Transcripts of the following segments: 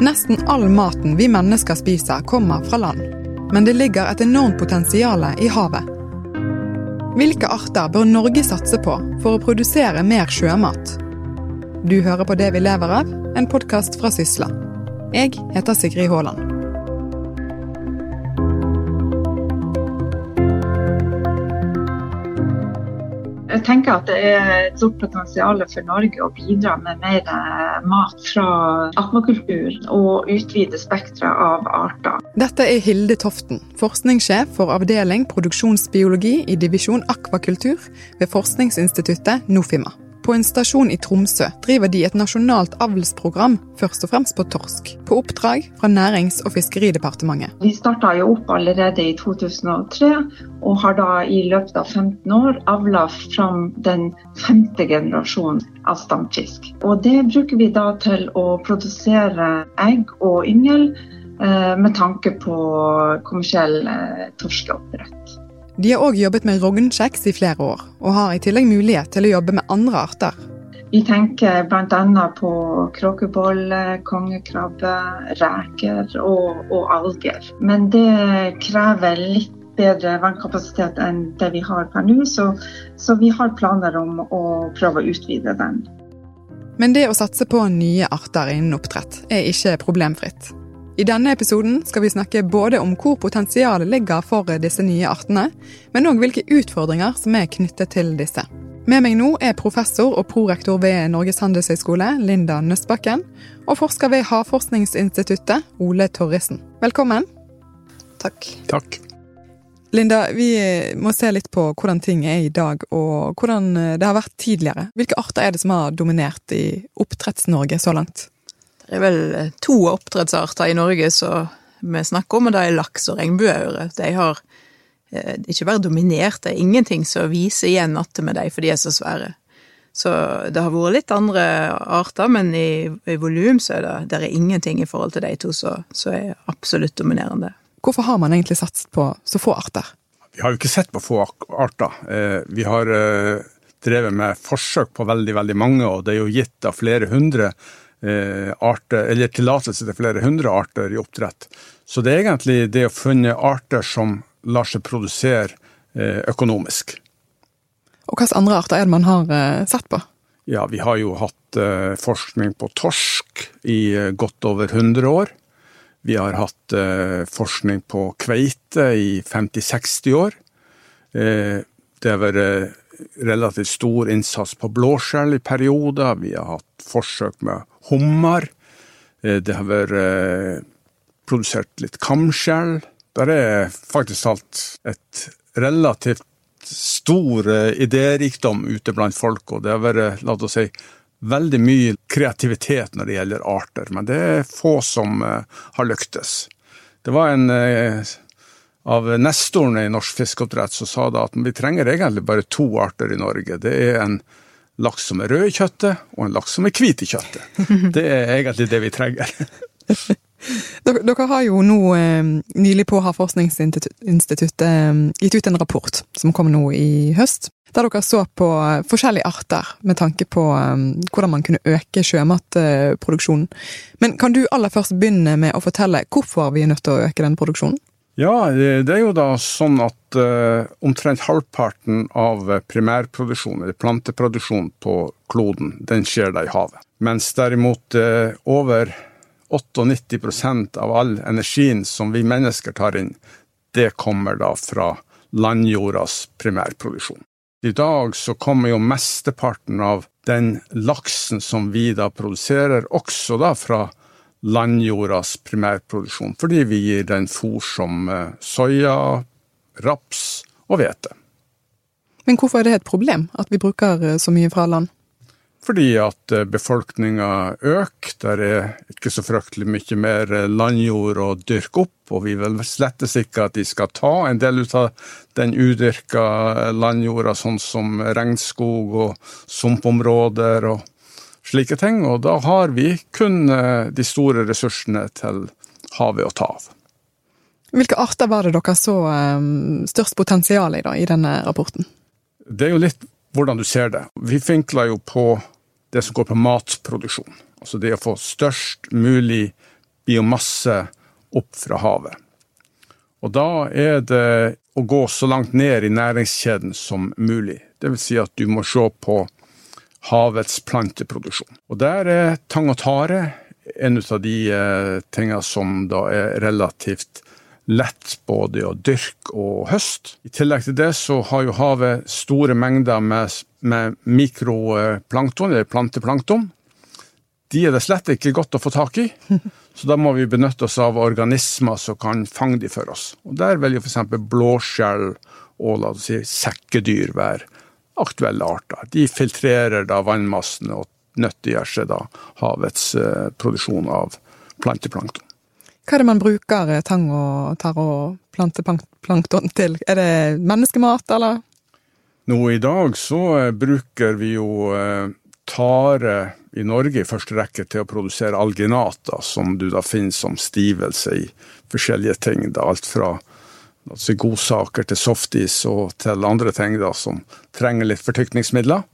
Nesten all maten vi mennesker spiser, kommer fra land. Men det ligger et enormt potensial i havet. Hvilke arter bør Norge satse på for å produsere mer sjømat? Du hører på Det vi lever av, en podkast fra Sysla. Jeg heter Sigrid Haaland. Jeg tenker at det er et stort potensial for Norge å bidra med mer eh, mat fra akvakultur og utvide spekteret av arter. Dette er Hilde Toften, forskningssjef for avdeling produksjonsbiologi i divisjon akvakultur ved forskningsinstituttet Nofima. På en stasjon i Tromsø driver de et nasjonalt avlsprogram, først og fremst på torsk, på oppdrag fra Nærings- og fiskeridepartementet. Vi starta jo opp allerede i 2003, og har da i løpet av 15 år avla fram den femte generasjonen av stamfisk. Og det bruker vi da til å produsere egg og yngel eh, med tanke på kommersiell eh, torskeoppdrett. De har òg jobbet med rognkjeks i flere år, og har i tillegg mulighet til å jobbe med andre arter. Vi tenker bl.a. på kråkebolle, kongekrabbe, reker og, og, alger. Men det krever litt bedre vannkapasitet enn det vi har per nå, så, så vi har planer om å prøve å utvide den. Men det å satse på nye arter innen oppdrett er ikke problemfritt. I denne episoden skal vi snakke både om hvor potensialet ligger for disse nye artene, men òg hvilke utfordringer som er knyttet til disse. Med meg nå er professor og prorektor ved Norges handelshøyskole, Linda Nøstbakken, og forsker ved Havforskningsinstituttet, Ole Torrisen. Velkommen. Takk. Takk. Linda, vi må se litt på hvordan ting er i dag, og hvordan det har vært tidligere. Hvilke arter er det som har dominert i Oppdretts-Norge så langt? Det er vel eh, to oppdrettsarter i Norge som vi snakker om, og det er laks og regnbueaure. De har eh, ikke bare dominert, det er ingenting som viser igjen natten med dem, for de er så svære. Så det har vært litt andre arter, men i, i volum så er det, det er ingenting i forhold til de to som er absolutt dominerende. Hvorfor har man egentlig satset på så få arter? Vi har jo ikke sett på få arter. Eh, vi har drevet med forsøk på veldig, veldig mange, og det er jo gitt av flere hundre arter, eller tillatelse til flere hundre arter i oppdrett. Så det er egentlig det å finne arter som lar seg produsere eh, økonomisk. Og hvilke andre arter er det man har eh, sett på? Ja, Vi har jo hatt forskning på torsk i godt over 100 år. Vi har hatt forskning på kveite i 50-60 år. det har vært relativt stor innsats på blåskjell i perioder. Vi har hatt forsøk med hummer. Eh, det har vært eh, produsert litt kamskjell. Der er faktisk alt et relativt stor eh, idérikdom ute blant folk, og det har vært, la oss si, veldig mye kreativitet når det gjelder arter, men det er få som har lyktes. Det var en av nestorene i norsk fiskeoppdrett som sa da at vi trenger egentlig bare to arter i Norge. Det er en laks som er rød i kjøttet, og en laks som er hvit i kjøttet. Det er egentlig det vi trenger. Dere har jo nå eh, nylig på Havforskningsinstituttet eh, gitt ut en rapport som kom nå i høst, der dere så på forskjellige arter med tanke på eh, hvordan man kunne øke sjømatproduksjonen. Men kan du aller først begynne med å fortelle hvorfor vi er nødt til å øke den produksjonen? Ja, det er jo da sånn at uh, omtrent halvparten av primærproduksjonen, eller planteproduksjonen på kloden, den skjer da i havet. Mens derimot uh, over 98% av all energien som vi mennesker tar inn, det kommer da fra landjordas primærproduksjon. I dag så kommer jo mesteparten av den laksen som vi da produserer, også da fra landjordas primærproduksjon, fordi vi gir den fôr som eh, soya, raps og hvete. Men hvorfor er det et problem at vi bruker eh, så mye fra land? Fordi at eh, befolkninga øker, der er ikke så fryktelig mye mer landjord å dyrke opp, og vi vil slettes ikke at de skal ta en del ut av den udyrka landjorda, sånn som regnskog og sumpområder og slike ting. Og da har vi kun eh, de store ressursene til havet å ta av. Hvilke arter var det dere så um, størst potensial i da, i denne rapporten? Det er jo litt hvordan du ser det. Vi vinkler jo på det som går på matproduksjon. Altså det å få størst mulig biomasse opp fra havet. Og da er det å gå så langt ned i næringskjeden som mulig. Det vil si at du må se på havets planteproduksjon. Og der er tang og tare en av de eh, tingene som da er relativt lett både å dyrke og høste. I tillegg til det så har jo havet store mengder med, med mikroplankton, eller planteplankton. De er det slett ikke godt å få tak i, så da må vi benytte oss av organismer som kan fange de for oss. Og Der vil jo f.eks. blåskjell og la oss si, sekkedyr være aktuelle arter. De filtrerer da vannmassene og nyttiggjør seg da havets eh, produksjon av planteplankton. Hva er det man bruker eh, tang og tar og planteplankton til? Er det menneskemat, eller? Nå i dag så eh, bruker vi jo tare i Norge i første rekke til å produsere alginater, som du da finner som stivelse i forskjellige ting. Da, alt fra altså godsaker til softis og til andre ting da, som trenger litt fortykningsmidler.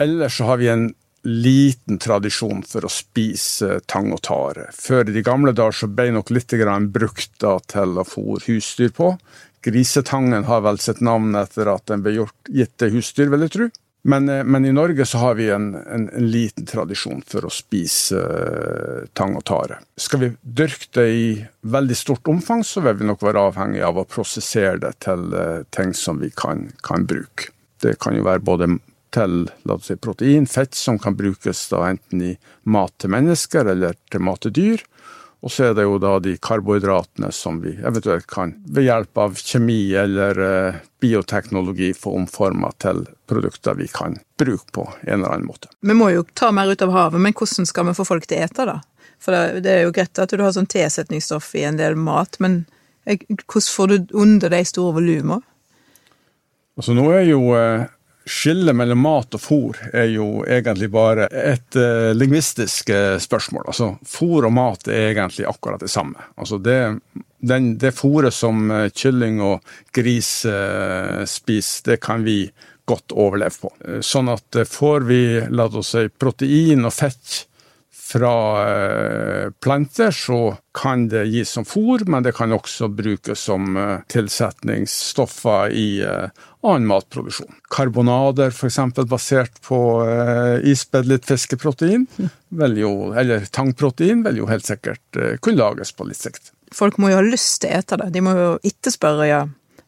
Ellers så har vi en liten tradisjon for å spise tang og tare. Før i de gamle dager så ble nok litt brukt da til å fôre husdyr på. Grisetangen har vel sitt navn etter at den ble gjort, gitt til husdyr, vil jeg tro. Men, eh, men, i Norge så har vi en, en, en liten tradisjon for å spise uh, tang og tare. Skal vi dyrke det i veldig stort omfang, så vil vi nok være avhengig av å prosessere det til uh, ting som vi kan, kan bruke. Det kan jo være både til si, protein, fett, som kan brukes da enten i mat til mennesker eller til mat til dyr. Og så er det jo da de karbohydratene som vi eventuelt kan ved hjelp av kjemi eller eh, bioteknologi få omforma til produkter vi kan bruke på en eller annen måte. Vi må jo ta mer ut av havet, men hvordan skal vi få folk til å ete, da? For det, er jo greit at du har sånn tilsetningsstoff i en del mat, men hvordan får du under de store volumene? Altså nå er jo eh, Skillet mellom mat og fôr er jo egentlig bare et uh, lingvistisk uh, spørsmål. Altså, Fôr og mat er egentlig akkurat det samme. Altså, det, den, det fôret som uh, kylling og gris spiser, det kan vi godt overleve på. Sånn at får vi la oss si, protein og fett fra planter, så kan det gis som fôr, men det kan også brukes som tilsetningsstoffer i annen matproduksjon. Karbonader f.eks. basert på eh, isbedd litt fiskeprotein, jo, eller tangprotein, vil jo helt sikkert eh, kunne lages på litt sikt. Folk må jo ha lyst til å ete det, de må jo etterspørre ja,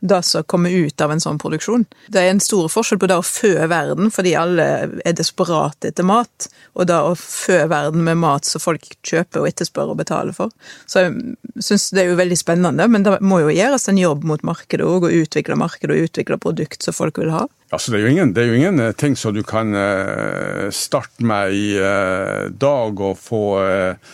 det som kommer ut av en sånn produksjon. Det er en stor forskjell på det å fø verden, fordi alle er desperate etter mat, og det å fø verden med mat som folk kjøper og etterspør og betaler for. Så jeg syns det er jo veldig spennende, men det må jo gjøres en jobb mot markedet òg, og utvikle markedet og utvikle produkt som folk vil ha. Altså, det, er ingen, det er jo ingen eh, ting som du kan uh, starte med i uh, dag og få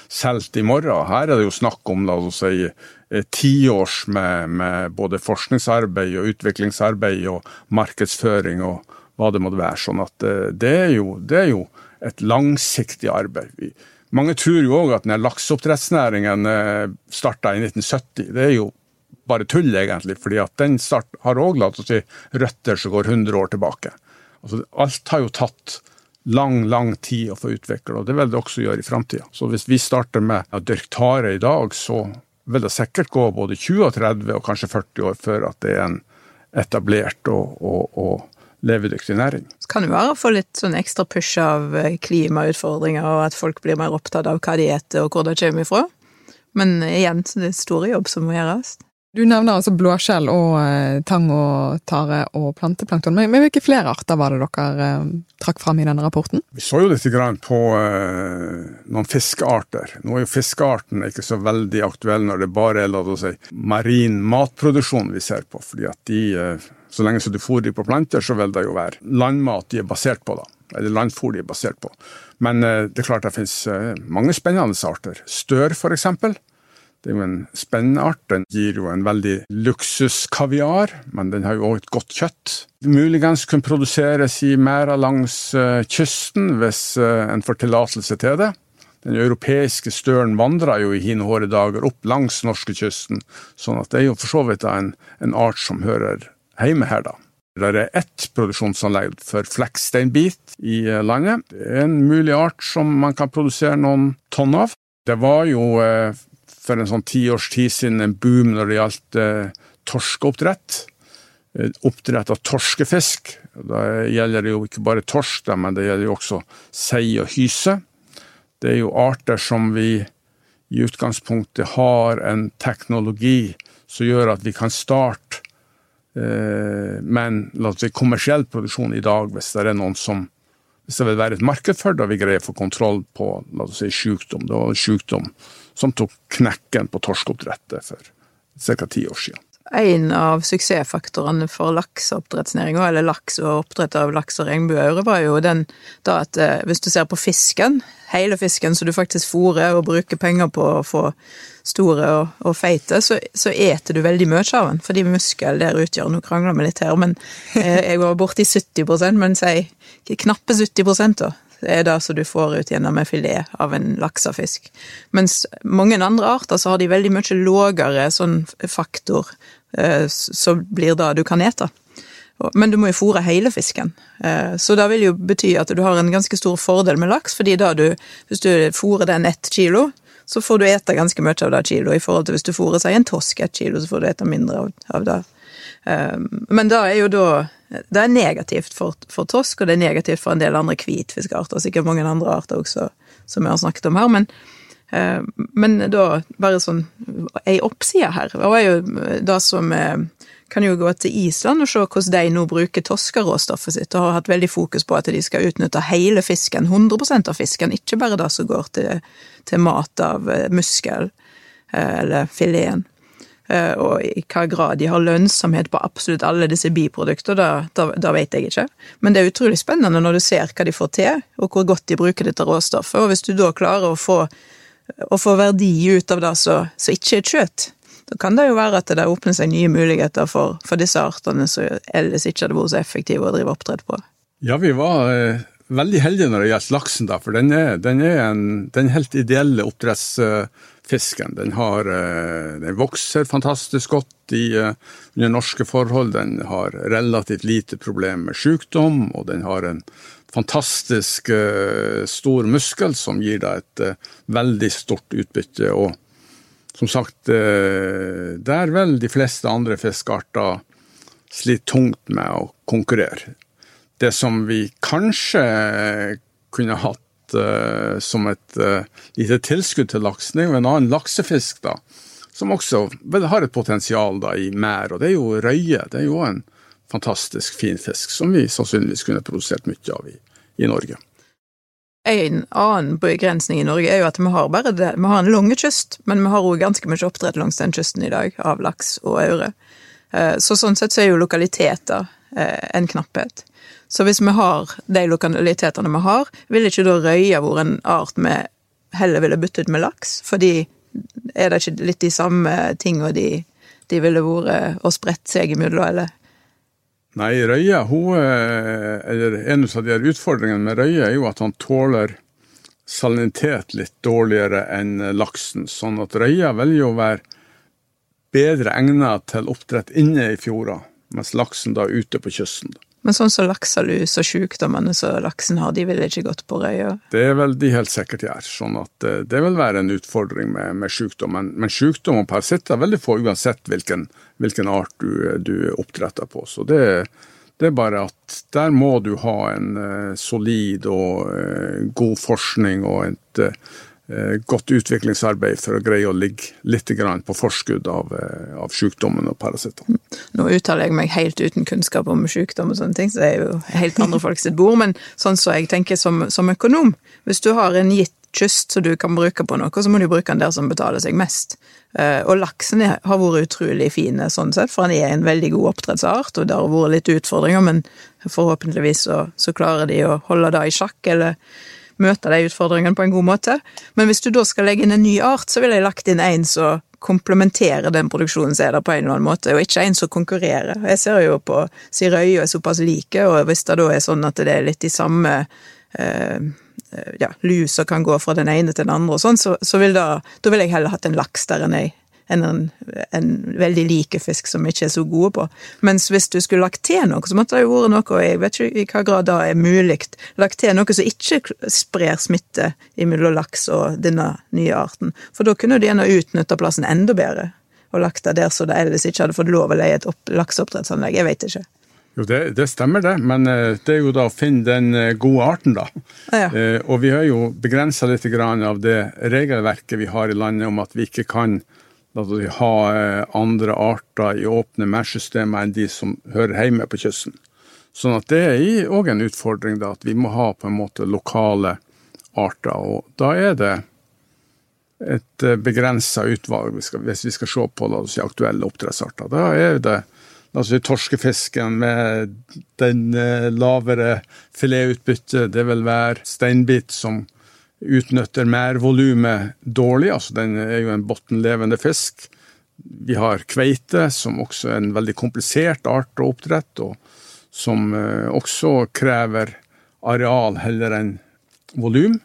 solgt i morgen. Her er det jo snakk om la oss si, Eh, tiårs med, med, både forskningsarbeid og utviklingsarbeid og markedsføring og hva det måtte være. Sånn at eh, det er jo, det er jo et langsiktig arbeid. Vi, mange tror jo òg at lakseoppdrettsnæringen eh, starta i 1970. Det er jo bare tull, egentlig, fordi at den start, har òg si, røtter som går 100 år tilbake. Altså, alt har jo tatt lang, lang tid å få utvikla, og det vil det også gjøre i framtida. Så hvis vi starter med å dyrke tare i dag, så vil det sikkert gå både 20 og 30 og kanskje 40 år før at det er en etablert og, og, og levedyktig næring. Så kan det være å få litt sånn ekstra push av eh, klimautfordringer, og at folk blir mer opptatt av hva de spiser og hvor det kommer ifra. Men igjen, det er store jobb som må gjøres. Du nevner altså blåskjell og eh, tang og tare og planteplankton. Men, men hvilke flere arter var det dere eh, trakk fram i denne rapporten? Vi så jo litt på eh, noen fiskearter. Nå er jo fiskearten ikke så veldig aktuell når det bare er la oss si, marin matproduksjon vi ser på. fordi at de, eh, Så lenge så du fôrer på planter, så vil det jo være landmat de er basert på. da eller landfôr de er basert på. Men eh, det er klart det finnes eh, mange spennende arter. Stør, for eksempel. Det er jo en spennende art. Den gir jo en veldig luksuskaviar, men den har jo òg et godt kjøtt. Muligens kunne produseres i merder langs uh, kysten hvis uh, en får tillatelse til det. Den europeiske støren vandrer jo i hine hårde dager opp langs norskekysten, sånn at det er jo for så vidt en, en art som hører hjemme her, da. Det er ett produksjonsanlegg for flekksteinbit i eh, landet. Det er en mulig art som man kan produsere noen tonn av. Det var jo eh, for en sånn tiårs tid siden en boom når det gjaldt eh, torskeoppdrett. Eh, oppdrett av torskefisk. Da gjelder det jo ikke bare torsk, men det gjelder jo også sei og hyse. Det er jo arter som vi i utgangspunktet har en teknologi som gjør at vi kan starte men la oss si kommersiell produksjon i dag, hvis det er noen som hvis det vil være et marked for det, og vi greier å få kontroll på la oss si, sykdom. Det var sykdom som tok knekken på torskeoppdrettet for ca. ti år siden. En av suksessfaktorene for lakseoppdrettsnæringa, eller laks og oppdrett av laks og regnbueaure, var jo den da at eh, hvis du ser på fisken, hele fisken som du faktisk fôrer og bruker penger på å få store og, og feite, så, så eter du veldig mye av den, fordi muskel der utgjør Nå krangler vi litt her, men eh, jeg var borti 70% men si knappe 70% da, er det som du får ut gjennom en filet av en laksefisk. Mens mange andre arter så har de veldig mye lågere sånn faktor, som blir det du kan ete. Men du må jo fôre hele fisken, eh, så det vil jo bety at du har en ganske stor fordel med laks, fordi da du, hvis du fôrer den ett kilo, så får du ete ganske mye av det kiloet, i forhold til hvis du fôrer seg en tosk ett kilo, så får du ete mindre av det. Eh, men da er jo da det er negativt for, for, torsk, og det er negativt for en del andre hvitfiskarter, sikkert mange andre arter også, som vi har snakket om her. Men, eh, men da bare sånn ei oppside her, og er jo det som eh, kan jo gå til Island og se hvordan de nå bruker toskeråstoffet sitt, og har hatt veldig fokus på at de skal utnytte hele fisken, 100% av fisken, ikke bare det som går til, til mat av eh, muskel eller fileten. Eh, og i hva grad de har lønnsomhet på absolutt alle disse biprodukter, da, da, da, vet jeg ikke. Men det er utrolig spennende når du ser hva de får til, og hvor godt de bruker dette råstoffet. Og hvis du da klarer å få, å få verdi ut av det som ikke er kjøtt, da kan det jo være at det åpner seg nye muligheter for, for disse artene som ellers ikke hadde vært så effektive å drive oppdrett på. Ja, vi var eh, veldig heldige når det gjelder laksen, da, for den er, den er en, den helt ideelle oppdretts... Eh, fisken. Den, har, eh, den vokser fantastisk godt i, eh, under norske forhold. Den har relativt lite problem med sykdom, og den har en fantastisk uh, stor muskel som gir deg et veldig stort utbytte. Og som sagt, uh, der vel de fleste andre fiskearter sliter tungt med å konkurrere. Det som vi kanskje kunne hatt uh, som et lite tilskudd til laksning er en annen laksefisk da, som også vel, har et potensial da, i mær, og det er jo røye. Det er jo en fantastisk fin fisk som vi sannsynligvis kunne produsert mye av i, i Norge. En annen begrensning i Norge er jo at vi har bare det, vi har en lang kyst, men vi har òg ganske mye oppdrett langs den kysten i dag, av laks og aure. Eh, så sånn sett så er jo lokaliteter en knapphet. Så hvis vi har de lokalitetene vi har, vil ikke da røya vært en art vi heller ville byttet med laks? Fordi er det ikke litt de samme tingene de, de ville vært og spredt seg imellom, eller? Nei, røya, hun Eller en av de utfordringene med røya er jo at han tåler salinitet litt dårligere enn laksen. Sånn at røya vil jo være bedre egnet til oppdrett inne i fjorda, mens laksen da er ute på kysten. Men sånn som lakselus og sykdommene som laksen har, de ville ikke gått på røya? Det er vel de helt sikkert gjør. sånn at eh, det vil være en utfordring med, med sykdom. Men, men sykdom og parasitter er veldig få uansett hvilken, hvilken art du, du oppdretter på. Så det, det, er bare at der må du ha en uh, solid og uh, god forskning og et Eh, godt utviklingsarbeid for å greie å ligge litt på forskudd av, eh, av sykdommen og parasitten. Nå uttaler jeg meg helt uten kunnskap om sykdom og sånne ting, så det er jo helt andre folk sitt bord, men sånn som jeg tenker som, som økonom, hvis du har en gitt kyst som du kan bruke på noe, så må du bruke den der som betaler seg mest. Eh, og laksen har vært utrolig fine sånn sett, for han er en veldig god oppdrettsart, og det har vært litt utfordringer, men forhåpentligvis så, så klarer de å holde det i sjakk, eller møte de utfordringene på en god måte. Men hvis du da skal legge inn en ny art, så ville jeg lagt inn en som komplementerer den produksjonen som er der på en eller annen måte, og ikke en som konkurrerer. Jeg ser jo på si og er såpass like, og hvis det da er sånn at det er litt de samme eh, ja, lusa kan gå fra den ene til den andre og sånn, så, så vil da, da vil jeg heller hatt en laks der enn ei, enn en, en veldig like fisk som vi ikke er så gode på. Mens hvis du skulle lagt til noe, så måtte det jo vært noe, og jeg vet ikke i hva grad det er mulig, lagt til noe som ikke sprer smitte mellom laks og denne nye arten. For da kunne du gjerne utnytta plassen enda bedre, og lagt det der så det ellers ikke hadde fått lov å leie et lakseoppdrettsanlegg. Jeg vet ikke. Jo, det, det, stemmer det, men eh, det er jo da å finne den eh, gode arten, da. Ja. Eh, og vi har jo begrensa litt av det regelverket vi har i landet om at vi ikke kan vi ha andre arter i åpne merdsystemer enn de som hører hjemme på kysten. Sånn at det er òg en utfordring, da, at vi må ha på en måte lokale arter. Og da er det et begrensa utvalg hvis vi skal se på la oss si, aktuelle oppdrettsarter. Da er det altså torskefisken med den eh, lavere filetutbyttet, det vil være steinbit som utnytter mervolumet dårlig, altså den er jo en bunnlevende fisk. Vi har kveite, som også er en veldig komplisert art å oppdrette, og som eh, også krever areal heller enn volum.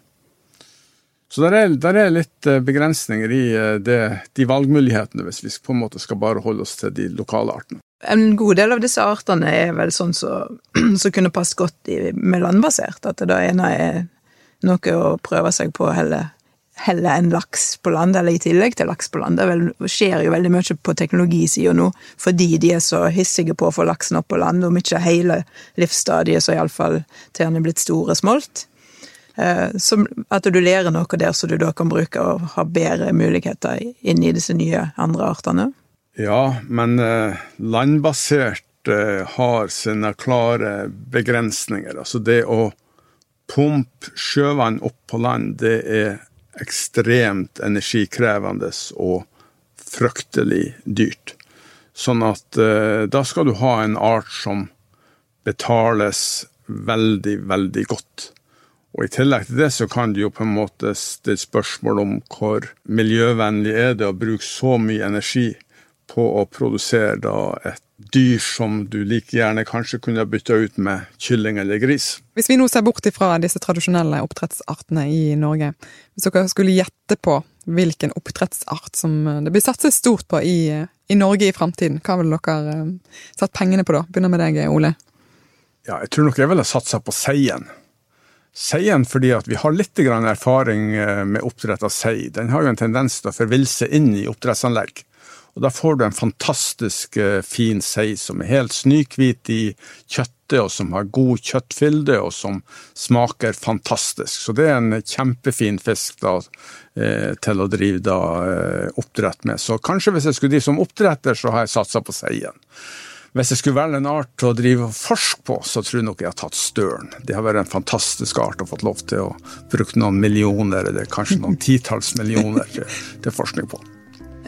Så der er, der er, litt eh, begrensninger i det, de valgmulighetene, hvis vi på en måte skal bare holde oss til de lokale artene. En god del av disse artene er vel sånn som så, kunne passe godt i, med landbasert. At det ene er noe å prøve seg på heller, heller enn laks på land, eller i tillegg til laks på land. Det skjer jo veldig mye på teknologisida nå, fordi de er så hissige på å få laksen opp på land. Om ikke hele livsstadiet, så iallfall til den er blitt store smolt. Eh, som at du lærer noe der som du da kan bruke og ha bedre muligheter inn i disse nye andre artene. Ja, men eh, landbasert eh, har sine klare begrensninger. Altså det å pumpe sjøvann opp på land, det er ekstremt energikrevende og fryktelig dyrt. Sånn at eh, da skal du ha en art som betales veldig, veldig godt. Og I tillegg til det så kan du jo på en måte stille spørsmål om hvor miljøvennlig er det å bruke så mye energi på å produsere da et dyr som du like gjerne kanskje kunne bytta ut med kylling eller gris. Hvis vi nå ser bort ifra disse tradisjonelle oppdrettsartene i Norge, hvis dere skulle gjette på hvilken oppdrettsart som det blir satset stort på i, i Norge i framtiden, hva ville dere uh, satt pengene på da? Begynner med deg, Ole. Ja, jeg tror nok jeg ville satsa på seien. Seien fordi at vi har litt erfaring eh, med oppdrett av sei. Den har jo en tendens til å forvilse inn i oppdrettsanlegg. Og Da får du en fantastisk eh, fin sei som er helt snøhvit i kjøttet, og som har god kjøttfylde, og som smaker fantastisk. Så det er en kjempefin fisk da, eh, til å drive da, eh, oppdrett med. Så kanskje hvis jeg skulle drive som oppdretter, så har jeg satsa på seien. Hvis jeg skulle velge en art å drive forsk på, så tror jeg nok jeg har tatt støren. Det har vært en fantastisk art og fått lov til å bruke noen millioner, eller kanskje noen titalls millioner til forskning på.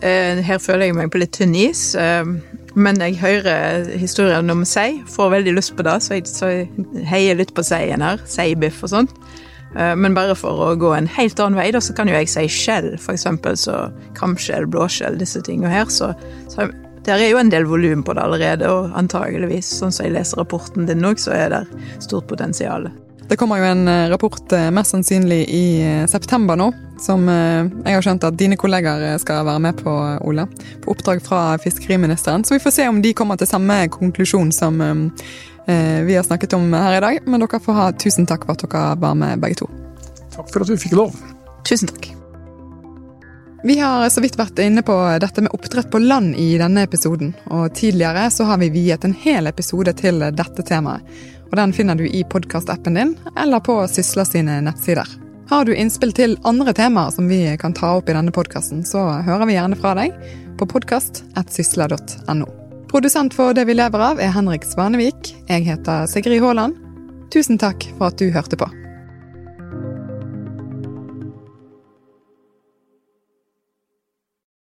Eh, her føler jeg meg på litt tynn is. Eh, men jeg hører historien om sei, får veldig lyst på det, så jeg, heier litt på seien her. Seibiff og sånt. Eh, men bare for å gå en helt annen vei, da, så kan jo jeg si skjell, eksempel. Så kamskjell, blåskjell, disse tingene her. Så, så der er jo en del volum på det allerede, og antageligvis, sånn som jeg leser rapporten din òg, så er det stort potensial. Det kommer jo en eh, rapport eh, mest sannsynlig i eh, september nå, som jeg har skjønt at dine kollegaer skal være med på, Ole. På oppdrag fra fiskeriministeren. Så vi får se om de kommer til samme konklusjon som vi har snakket om her i dag. Men dere får ha tusen takk for at dere var med, begge to. Takk for at vi fikk lov. Tusen takk. Vi har så vidt vært inne på dette med oppdrett på land i denne episoden. Og tidligere så har vi viet en hel episode til dette temaet og den finner du i podkastappen din eller på Sysla sine nettsider. Har du innspill til andre temaer som vi kan ta opp i denne podkasten, så hører vi gjerne fra deg på podkast.sysla.no. Produsent for Det vi lever av er Henrik Svanevik. Jeg heter Sigrid Haaland. Tusen takk for at du hørte på.